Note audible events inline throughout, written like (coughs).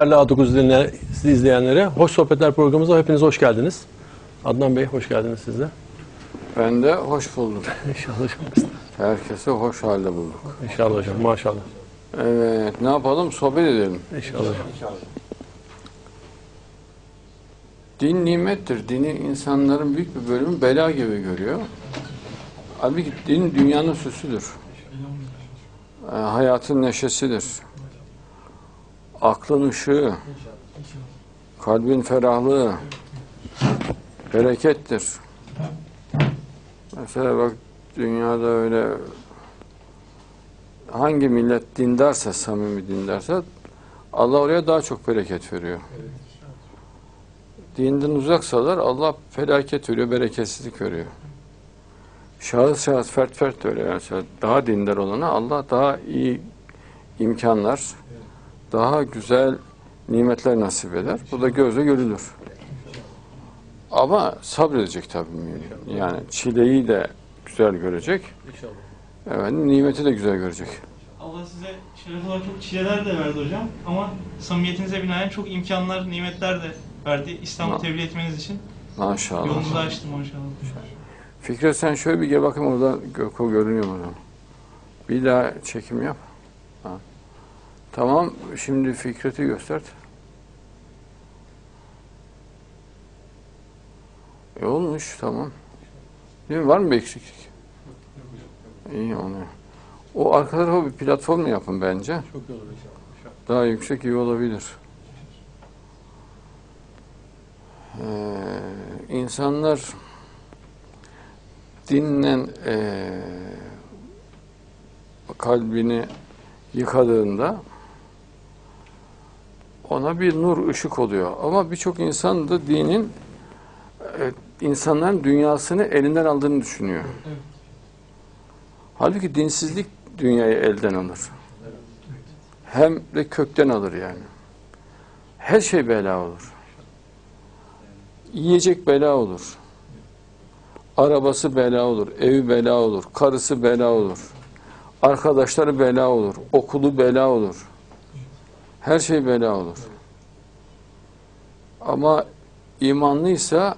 Değerli A9 dinleyen, sizi izleyenlere Hoş Sohbetler programımıza hepiniz hoş geldiniz. Adnan Bey hoş geldiniz siz de. Ben de hoş buldum. (laughs) İnşallah hocam. Herkesi hoş halde bulduk. İnşallah hocam maşallah. Evet, ne yapalım? Sohbet edelim. İnşallah hocam. Din nimettir. Dini insanların büyük bir bölümü bela gibi görüyor. Halbuki din dünyanın süsüdür. Ee, hayatın neşesidir. Aklın ışığı, kalbin ferahlığı, berekettir. Mesela bak dünyada öyle hangi millet dindarsa, samimi dindarsa Allah oraya daha çok bereket veriyor. Dinden uzaksalar Allah felaket veriyor, bereketsizlik veriyor. Şahıs şahıs, fert fert öyle. Yani daha dindar olana Allah daha iyi imkanlar, daha güzel nimetler nasip eder. Bu da gözle görülür. Ama sabredecek tabii mümin. Yani çileyi de güzel görecek. Evet, nimeti de güzel görecek. Allah size şeref olarak çok çileler de verdi hocam ama samimiyetinize binaen çok imkanlar, nimetler de verdi İslam'ı tebliğ etmeniz için. Maşallah. Yolunuzu açtı maşallah. Fikret sen şöyle bir gel bakayım orada Göko görünüyor mu? Bir daha çekim yap. Tamam şimdi Fikret'i göster. E olmuş tamam. Değil mi? Var mı bir eksiklik? İyi onu. O arka tarafa bir platform yapın bence. Çok iyi olur inşallah. Daha yüksek iyi olabilir. Ee, insanlar dinle ee, kalbini yıkadığında ona bir nur ışık oluyor. Ama birçok insan da dinin e, insanların dünyasını elinden aldığını düşünüyor. Halbuki dinsizlik dünyayı elden alır hem de kökten alır yani. Her şey bela olur. Yiyecek bela olur. Arabası bela olur, evi bela olur, karısı bela olur. Arkadaşları bela olur, okulu bela olur. Her şey bela olur. Ama imanlıysa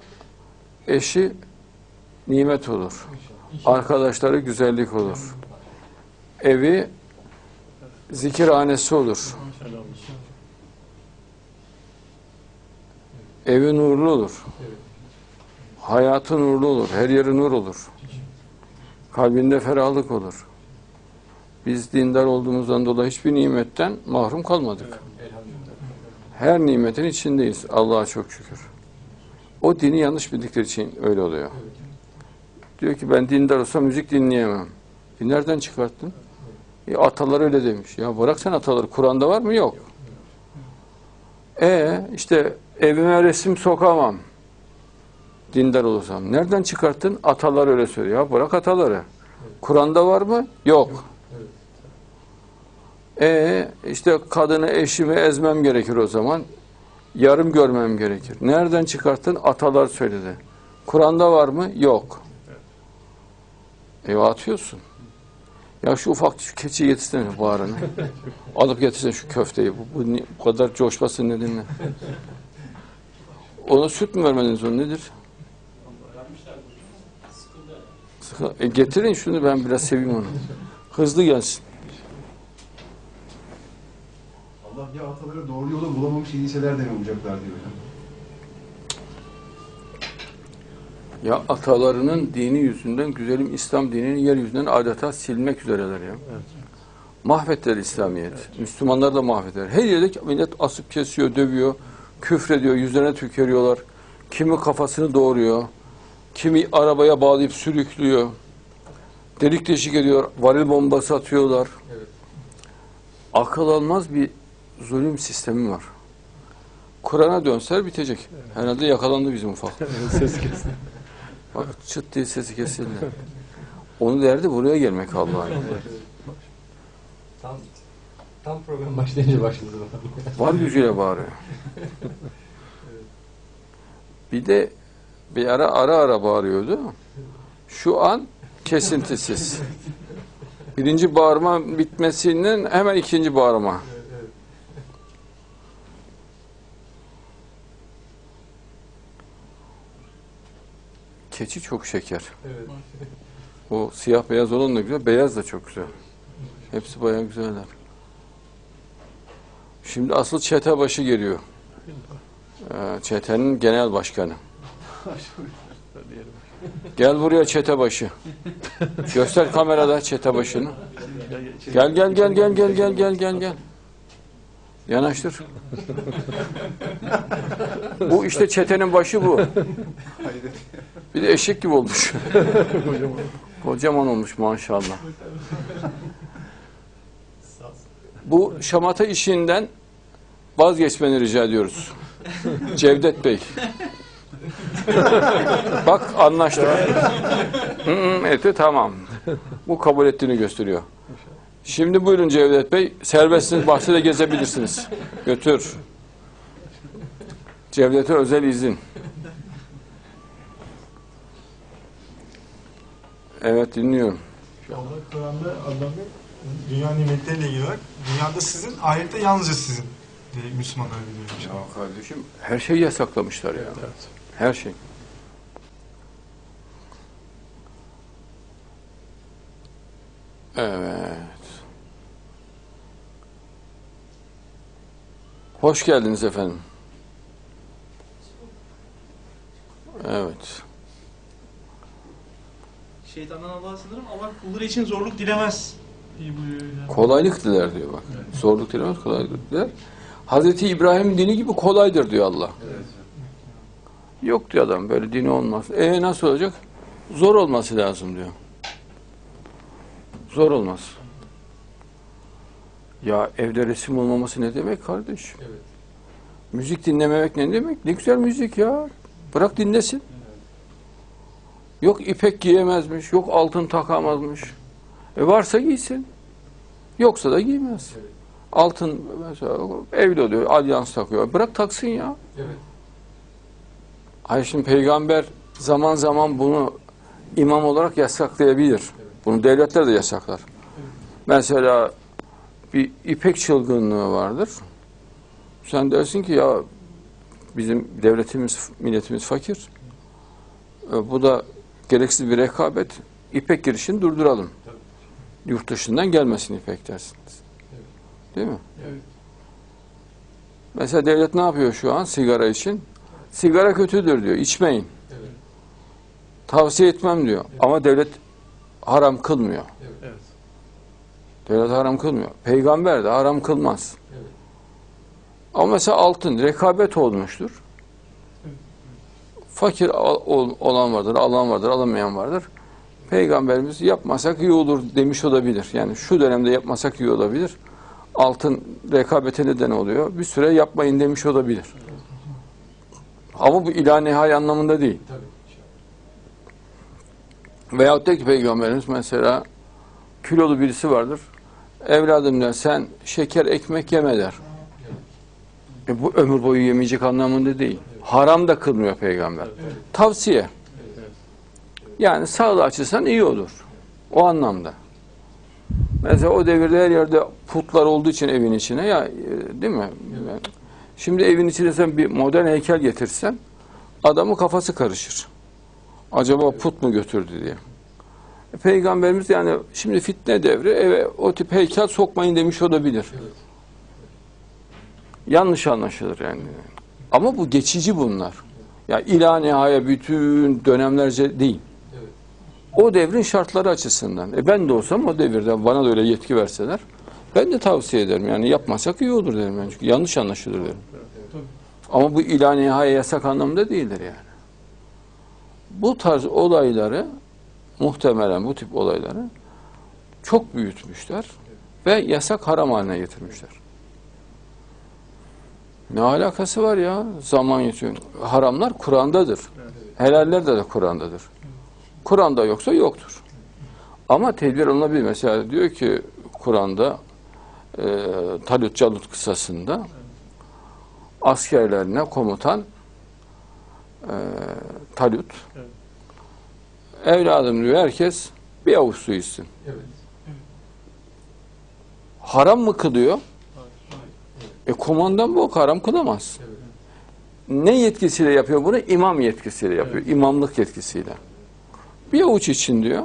eşi nimet olur. Arkadaşları güzellik olur. Evi zikirhanesi olur. Evi nurlu olur. Hayatı nurlu olur. Her yeri nur olur. Kalbinde ferahlık olur. Biz dindar olduğumuzdan dolayı hiçbir nimetten mahrum kalmadık. Her nimetin içindeyiz. Allah'a çok şükür. O dini yanlış bildikleri için öyle oluyor. Diyor ki ben dindar olsam müzik dinleyemem. E nereden çıkarttın? E, atalar öyle demiş. Ya bırak sen ataları. Kur'an'da var mı? Yok. E işte evime resim sokamam. Dindar olursam. Nereden çıkarttın? Atalar öyle söylüyor. Ya bırak ataları. Kur'an'da var mı? Yok. E işte kadını eşimi ezmem gerekir o zaman. Yarım görmem gerekir. Nereden çıkarttın? Atalar söyledi. Kur'an'da var mı? Yok. E atıyorsun. Ya şu ufak şu keçi getirsene bağrını. (laughs) Alıp getirsene şu köfteyi. Bu, bu, bu kadar coşmasın nedeni ne? Ona süt mü vermediniz onu nedir? Sıkı- E getirin şunu ben biraz seveyim onu. Hızlı gelsin. Allah ya ataları doğru yolu bulamamış iyiseler de mi bulacaklar diyor hocam. Ya atalarının dini yüzünden güzelim İslam dinini yeryüzünden adeta silmek üzereler ya. Mahvettiler İslamiyet. Müslümanlar da mahvettiler. Her yerde millet asıp kesiyor, dövüyor, küfrediyor, yüzlerine tükeriyorlar. Kimi kafasını doğuruyor, kimi arabaya bağlayıp sürüklüyor. Delik deşik ediyor, varil bombası atıyorlar. Akıl almaz bir zulüm sistemi var. Kur'an'a dönseler bitecek. Herhalde yakalandı bizim ufak. (laughs) Ses kesin. Bak çıt diye sesi kesildi. Onu derdi buraya gelmek Allah'ın. Tam tam program başlayınca başladı. Var gücüyle bağırıyor. Bir de bir ara ara ara bağırıyordu. Şu an kesintisiz. Birinci bağırma bitmesinden hemen ikinci bağırma. Keçi çok şeker. Evet. O siyah beyaz olan da güzel, beyaz da çok güzel. Hepsi bayağı güzeller. Şimdi asıl çete başı geliyor. Ee, çetenin genel başkanı. Gel buraya çete başı. Göster kamerada çete başını. Gel gel gel gel gel gel gel gel gel. Yanaştır. bu işte çetenin başı bu. Bir de eşek gibi olmuş. (laughs) Kocaman olmuş maşallah. (laughs) Bu şamata işinden vazgeçmeni rica ediyoruz. Cevdet Bey. Bak anlaştık. Eti tamam. Bu kabul ettiğini gösteriyor. Şimdi buyurun Cevdet Bey. Serbestsiniz, bahçede gezebilirsiniz. Götür. Cevdet'e özel izin. Evet dinliyorum. Allah Kur'an'da Allah'ın dünya nimetleriyle ilgili olarak dünyada sizin, ahirette yalnızca sizin diye Müslümanlar biliyor. Ya kardeşim her şeyi yasaklamışlar ya. Her şey. Evet. Hoş geldiniz efendim. Evet. Şeytandan Allah'a sığınırım. Allah kulları için zorluk dilemez. diye buyuruyor hocam. Kolaylık diler diyor bak. Zorluk dilemez, kolaylık diler. Hazreti İbrahim dini gibi kolaydır diyor Allah. Yok diyor adam böyle dini olmaz. E nasıl olacak? Zor olması lazım diyor. Zor olmaz. Ya evde resim olmaması ne demek kardeş? Evet. Müzik dinlememek ne demek? Ne güzel müzik ya. Bırak dinlesin. Yok ipek giyemezmiş, yok altın takamazmış. E varsa giysin. Yoksa da giymez. Evet. Altın mesela evli oluyor, alyans takıyor. Bırak taksın ya. Evet. Hayır şimdi peygamber zaman zaman bunu imam olarak yasaklayabilir. Bunu devletler de yasaklar. Mesela bir ipek çılgınlığı vardır. Sen dersin ki ya bizim devletimiz, milletimiz fakir. E, Bu da gereksiz bir rekabet. İpek girişini durduralım. Yurt dışından gelmesin ipek dersiniz. Değil mi? Evet. Mesela devlet ne yapıyor şu an sigara için? Sigara kötüdür diyor, içmeyin. Evet. Tavsiye etmem diyor. Ama devlet haram kılmıyor. Evet. Devlet haram kılmıyor. Peygamber de haram kılmaz. Evet. Ama mesela altın rekabet olmuştur. Fakir olan vardır, alan vardır, alamayan vardır. Peygamberimiz yapmasak iyi olur demiş olabilir. Yani şu dönemde yapmasak iyi olabilir. Altın rekabete neden oluyor. Bir süre yapmayın demiş olabilir. Ama bu ilah nihai anlamında değil. Veyahut da ki Peygamberimiz mesela kilolu birisi vardır. Evladım der sen şeker ekmek yeme der. E bu ömür boyu yemeyecek anlamında değil. Haram da kılmıyor peygamber. Tavsiye. Yani sağlığı açısından iyi olur. O anlamda. Mesela o devirde her yerde putlar olduğu için evin içine ya e, değil mi? Şimdi evin içine sen bir modern heykel getirsen adamın kafası karışır. Acaba put mu götürdü diye. E, Peygamberimiz yani şimdi fitne devri eve o tip heykel sokmayın demiş olabilir. Evet. Yanlış anlaşılır yani. Ama bu geçici bunlar. Ya ila nihaya bütün dönemlerce değil. O devrin şartları açısından. E ben de olsam o devirde bana da öyle yetki verseler ben de tavsiye ederim. Yani yapmasak iyi olur derim. Yani. Çünkü yanlış anlaşılır derim. Ama bu ila nihaya yasak anlamda değildir yani. Bu tarz olayları muhtemelen bu tip olayları çok büyütmüşler ve yasak haram haline getirmişler. Ne alakası var ya? Zaman yetiyor. Haramlar Kur'an'dadır. Helaller de, de Kur'an'dadır. Kur'an'da yoksa yoktur. Ama tedbir alınabilir. Mesela diyor ki Kur'an'da e, Talut Calut kısasında askerlerine komutan e, Talut evladım diyor herkes bir avuç su içsin. Evet. Haram mı kılıyor? E komandan bu haram kılamaz. Evet. Ne yetkisiyle yapıyor bunu? İmam yetkisiyle yapıyor. İmamlık yetkisiyle. Bir avuç için diyor.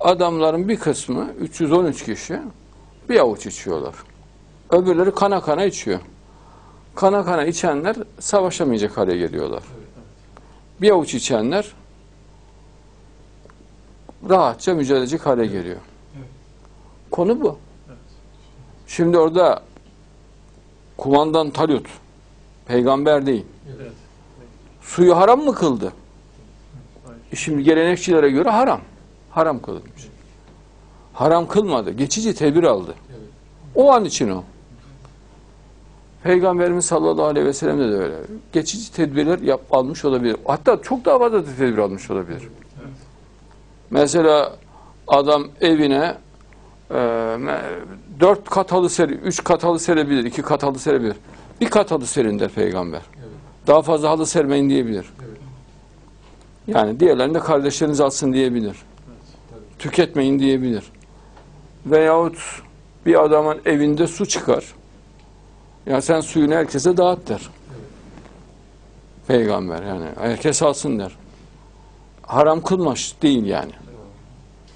Adamların bir kısmı 313 kişi bir avuç içiyorlar. Öbürleri kana kana içiyor. Kana kana içenler savaşamayacak hale geliyorlar. Bir avuç içenler rahatça mücadele edecek hale geliyor. Konu bu. Şimdi orada kumandan Talut peygamber değil. Evet. Suyu haram mı kıldı? E Şimdi gelenekçilere göre haram. Haram kılınmış. Haram kılmadı. Geçici tedbir aldı. O an için o. Peygamberimiz sallallahu aleyhi ve sellem de öyle. Geçici tedbirler yap, almış olabilir. Hatta çok daha fazla da tedbir almış olabilir. Mesela adam evine dört kat halı seri, üç kat halı serebilir, iki kat halı serebilir. Bir kat halı serin der peygamber. Daha fazla halı sermeyin diyebilir. Yani diğerlerinde kardeşleriniz alsın diyebilir. Tüketmeyin diyebilir. Veyahut bir adamın evinde su çıkar. Ya sen suyunu herkese dağıt der. Peygamber yani herkes alsın der. Haram kılmış değil yani.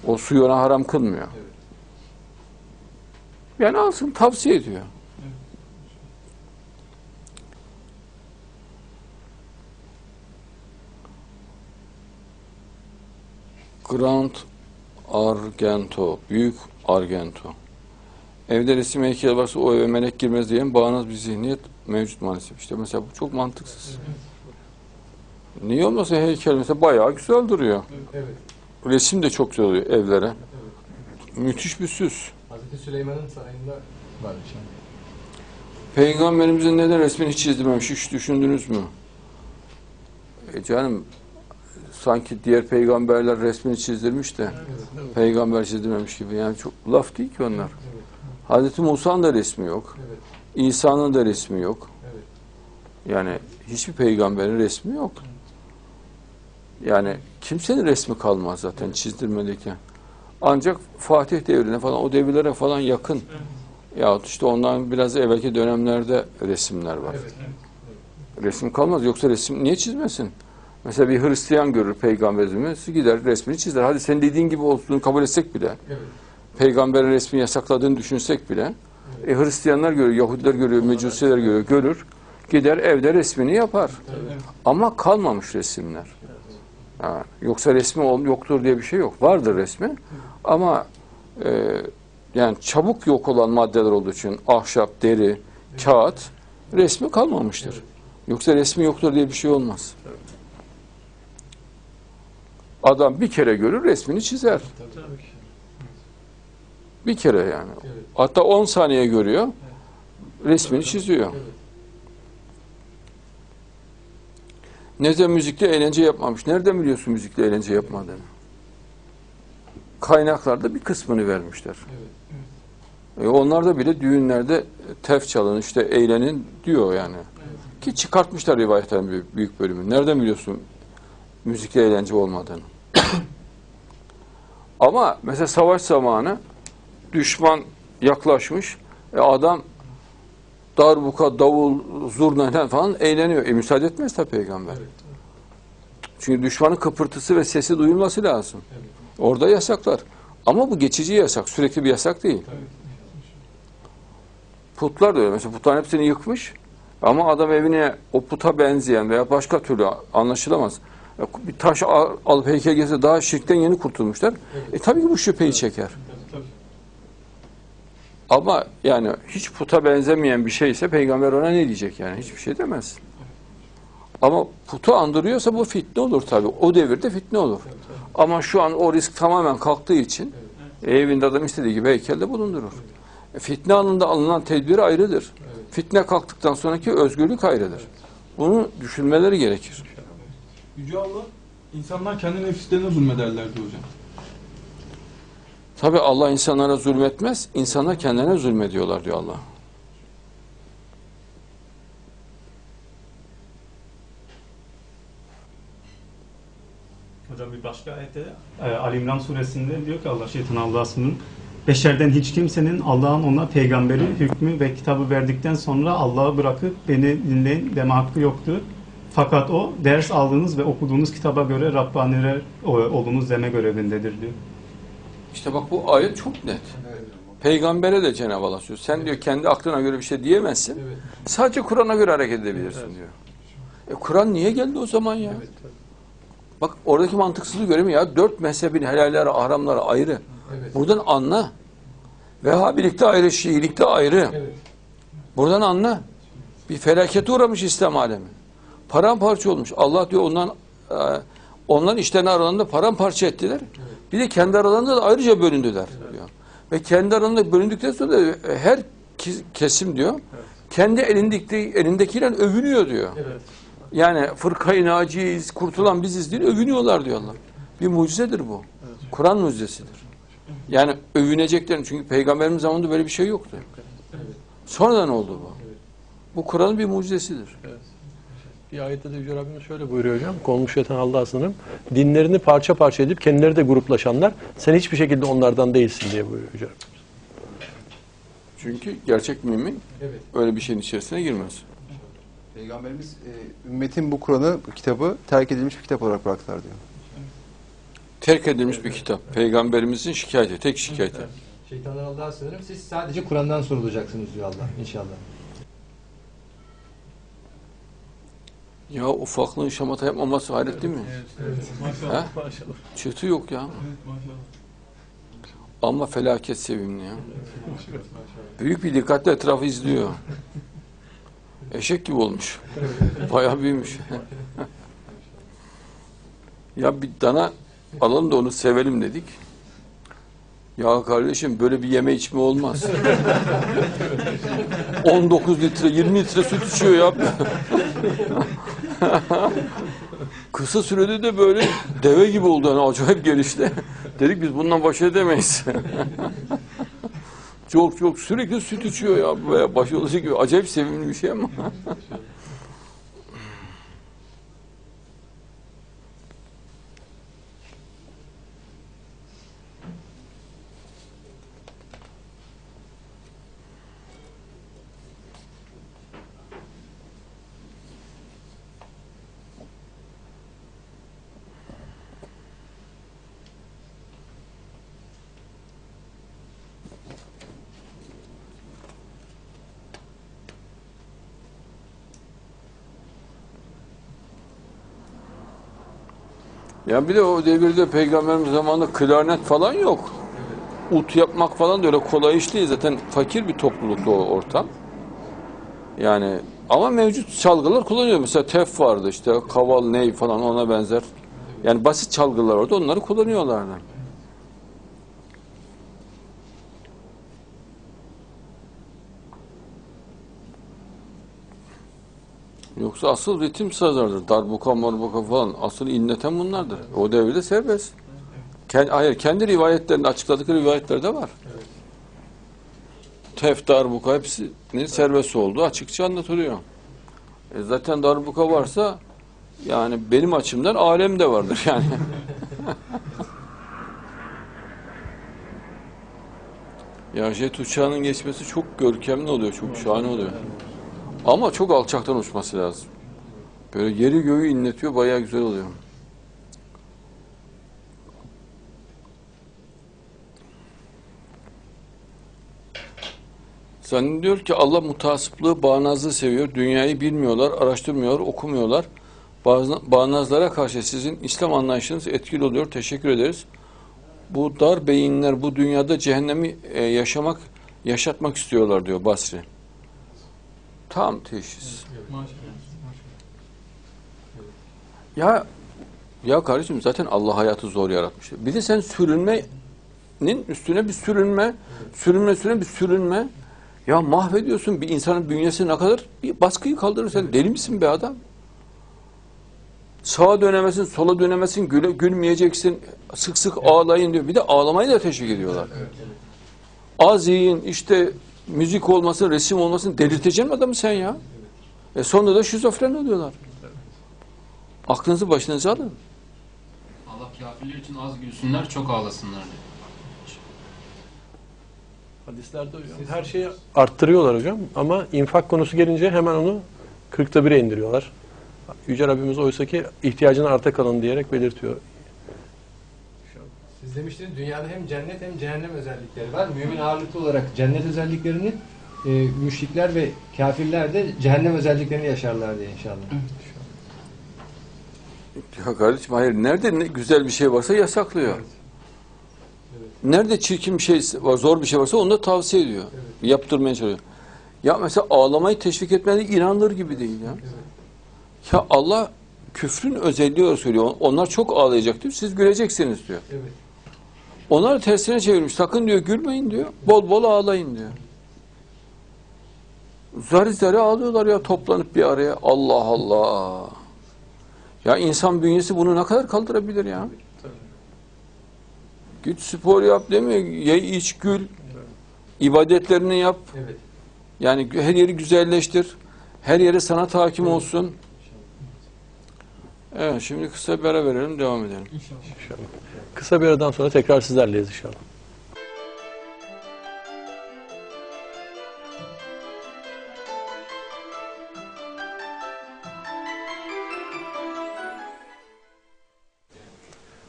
O suyu ona haram kılmıyor. Yani alsın tavsiye ediyor. Grand Argento, Büyük Argento. Evde resim heykeli varsa o eve melek girmez diyen bağnaz bir zihniyet mevcut maalesef. İşte mesela bu çok mantıksız. Niye olmasa heykel mesela bayağı güzel duruyor. Evet. Resim de çok güzel oluyor evlere. Müthiş bir süs. Hazreti Süleyman'ın sarayında var şimdi. Peygamberimizin neden resmini hiç çizdirmemiş hiç düşündünüz mü? E canım sanki diğer peygamberler resmini çizdirmiş de peygamber çizdirmemiş gibi. Yani çok laf değil ki onlar. Hazreti Musa'nın da resmi yok. Evet. İsa'nın da resmi yok. Evet. Yani hiçbir peygamberin resmi yok. Yani kimsenin resmi kalmaz zaten çizdirmedeki. Ancak Fatih devrine falan o devirlere falan yakın. Yahut işte ondan biraz evvelki dönemlerde resimler var. Evet. Resim kalmaz. Yoksa resim niye çizmesin? Mesela bir Hristiyan görür peygamberimiz gider resmini çizer. Hadi senin dediğin gibi olduğunu kabul etsek bile, Evet. peygamberin resmi yasakladığını düşünsek bile, e, Hristiyanlar görüyor, Yahudiler görüyor, Mecusiler görüyor, görür. Gider evde resmini yapar. Ama kalmamış resimler. Ha, yoksa resmi ol- yoktur diye bir şey yok. Vardır resmi. Ama e, yani çabuk yok olan maddeler olduğu için ahşap, deri, kağıt resmi kalmamıştır. Yoksa resmi yoktur diye bir şey olmaz. Adam bir kere görür resmini çizer. Bir kere yani. Evet. Hatta 10 saniye görüyor. Resmini çiziyor. Evet. Neden müzikle eğlence yapmamış? Nereden biliyorsun müzikle eğlence yapmadığını? Kaynaklarda bir kısmını vermişler. Evet. E onlar da bile düğünlerde tef çalın, işte eğlenin diyor yani. Ki çıkartmışlar rivayetlerin büyük, büyük bölümü. Nereden biliyorsun müzikle eğlence olmadığını? (coughs) Ama mesela savaş zamanı düşman yaklaşmış. E adam darbuka, davul, zurna falan eğleniyor. E müsaade etmez tabi peygamber. Evet. Çünkü düşmanın kıpırtısı ve sesi duyulması lazım. Evet. Orada yasaklar. Ama bu geçici yasak. Sürekli bir yasak değil. Tabii. Putlar da öyle. Mesela putların hepsini yıkmış. Ama adam evine o puta benzeyen veya başka türlü anlaşılamaz. Ya Bir taş al- alıp heykel gelse daha şirkten yeni kurtulmuşlar. E tabii ki bu şüpheyi çeker. Tabii. Ama yani hiç puta benzemeyen bir şeyse peygamber ona ne diyecek yani? Hiçbir şey demez. Ama putu andırıyorsa bu fitne olur tabii. O devirde fitne olur. Ama şu an o risk tamamen kalktığı için evinde adam istediği gibi heykelde bulundurur. E, Fitne anında alınan tedbir ayrıdır. Fitne kalktıktan sonraki özgürlük ayrıdır. Bunu düşünmeleri gerekir. Yüce Allah insanlar kendi nefislerine zulmederler diyor hocam. Tabii Allah insanlara zulmetmez, insanlar kendilerine zulmediyorlar diyor Allah. Hocam bir başka ayette e, Ali İmran suresinde diyor ki Allah şeytan Allah'ın beşerden hiç kimsenin Allah'ın ona peygamberi hükmü ve kitabı verdikten sonra Allah'ı bırakıp beni dinleyin deme hakkı yoktur. Fakat o ders aldığınız ve okuduğunuz kitaba göre Rabbaniler o- olunuz deme görevindedir diyor. İşte bak bu ayet çok net. Peygambere de Cenab-ı Allah söylüyor. Sen diyor kendi aklına göre bir şey diyemezsin. Sadece Kur'an'a göre hareket edebilirsin diyor. E Kur'an niye geldi o zaman ya? Bak oradaki mantıksızlığı göremiyor ya. Dört mezhebin helalleri, haramları ayrı. Buradan anla. Vehhabilikte ayrı, Şiilikte ayrı. Buradan anla. Bir felakete uğramış İslam alemi. Paramparça olmuş. Allah diyor ondan e, onların işlerini aralarında paramparça ettiler. Bir de kendi aralarında da ayrıca bölündüler diyor. Ve kendi aralarında bölündükten sonra da e, her kesim diyor kendi elindeki elindekiyle övünüyor diyor. Yani fırkayı naciyiz, kurtulan biziz diye övünüyorlar diyor Allah. Bir mucizedir bu. Kur'an mucizesidir. Yani övüneceklerin çünkü peygamberimiz zamanında böyle bir şey yoktu. Sonradan oldu bu. Bu Kur'an'ın bir mucizesidir. Bir ayette de Yüce Rabbimiz şöyle buyuruyor hocam. Konmuş yatan Allah sınırım. Dinlerini parça parça edip kendileri de gruplaşanlar sen hiçbir şekilde onlardan değilsin diye buyuruyor Yüce Rabbimiz. Çünkü gerçek mümin Evet. öyle bir şeyin içerisine girmez. Peygamberimiz e, ümmetin bu Kur'an'ı, bu kitabı terk edilmiş bir kitap olarak bıraktılar diyor. Terk edilmiş bir kitap. Peygamberimizin şikayeti, tek şikayeti. Şeytandan Allah'a sığınırım. Siz sadece Kur'an'dan sorulacaksınız diyor Allah inşallah. Ya ufaklığın şamata yapmaması hayret değil mi? Maşallah. He? Maşallah. Çıtı yok ya. Evet, maşallah. Ama felaket sevimli ya. Büyük bir dikkatle etrafı izliyor. Eşek gibi olmuş. Bayağı büyümüş. (laughs) ya bir dana alalım da onu sevelim dedik. Ya kardeşim böyle bir yeme içme olmaz. (laughs) 19 litre, 20 litre süt içiyor ya. (laughs) (laughs) Kısa sürede de böyle deve gibi oldu. Yani acayip gelişti. Dedik biz bundan baş edemeyiz. (laughs) çok çok sürekli süt içiyor ya. Böyle baş olacak gibi. Acayip sevimli bir şey ama. Ya bir de o devirde peygamberimiz zamanında klarnet falan yok. Ut yapmak falan da öyle kolay iş değil. Zaten fakir bir topluluktu o ortam. Yani ama mevcut çalgılar kullanıyor. Mesela tef vardı işte kaval, ney falan ona benzer. Yani basit çalgılar orada onları kullanıyorlardı. Yoksa asıl ritim sazlardır. Darbuka, marbuka falan. Asıl inleten bunlardır. O devirde serbest. Kendi, hayır, kendi rivayetlerini açıkladıkları rivayetler de var. Tef, darbuka hepsinin serbest olduğu açıkça anlatılıyor. E zaten darbuka varsa yani benim açımdan alem de vardır yani. (laughs) ya jet uçağının geçmesi çok görkemli oluyor, çok şahane oluyor. Ama çok alçaktan uçması lazım. Böyle yeri göğü inletiyor, bayağı güzel oluyor. Zannediyor ki Allah mutasıplığı, bağnazlığı seviyor. Dünyayı bilmiyorlar, araştırmıyorlar, okumuyorlar. Bağnazlara karşı sizin İslam anlayışınız etkili oluyor. Teşekkür ederiz. Bu dar beyinler bu dünyada cehennemi e, yaşamak, yaşatmak istiyorlar diyor Basri. Tam teşhis. Ya ya kardeşim zaten Allah hayatı zor yaratmış. Bir de sen sürünmenin üstüne bir sürünme, sürünme üstüne bir sürünme. Ya mahvediyorsun bir insanın bünyesi ne kadar bir baskıyı kaldırır sen deli misin be adam? Sağa dönemesin, sola dönemesin, güle, gülmeyeceksin, sık sık ağlayın diyor. Bir de ağlamayı da teşvik ediyorlar. Az yiyin, işte müzik olmasın, resim olmasın delirteceksin adamı sen ya. E sonra da şizofren oluyorlar. Aklınızı başınıza alın. Allah kafirler için az gülsünler, çok ağlasınlar diyor. Hadislerde hocam her şeyi arttırıyorlar hocam ama infak konusu gelince hemen onu 40'ta 1'e indiriyorlar. Yüce Rabbimiz oysa ki ihtiyacını arta kalın diyerek belirtiyor. Siz demiştiniz dünyada hem cennet hem cehennem özellikleri var. Mümin ağırlıklı olarak cennet özelliklerini e, müşrikler ve kafirler de cehennem özelliklerini yaşarlar diye inşallah. Ya kardeşim hayır nerede ne güzel bir şey varsa yasaklıyor. Nerede çirkin bir şey var, zor bir şey varsa onu da tavsiye ediyor. Yaptırmaya çalışıyor. Ya mesela ağlamayı teşvik etmedi inanılır gibi değil ya. Ya Allah küfrün özelliği olarak söylüyor. Onlar çok ağlayacak diyor. Siz güleceksiniz diyor. Evet. Onlar tersine çevirmiş. Sakın diyor gülmeyin diyor. Bol bol ağlayın diyor. Zari zari ağlıyorlar ya toplanıp bir araya. Allah Allah. Ya insan bünyesi bunu ne kadar kaldırabilir ya? Git spor yap demiyor. Ye iç gül. İbadetlerini yap. Evet. Yani her yeri güzelleştir. Her yere sanat hakim olsun. Evet şimdi kısa bir ara verelim devam edelim. Kısa bir aradan sonra tekrar sizlerleyiz inşallah.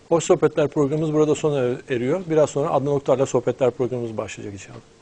Hoş Sohbetler programımız burada sona eriyor. Biraz sonra Adnan Oktar'la Sohbetler programımız başlayacak inşallah.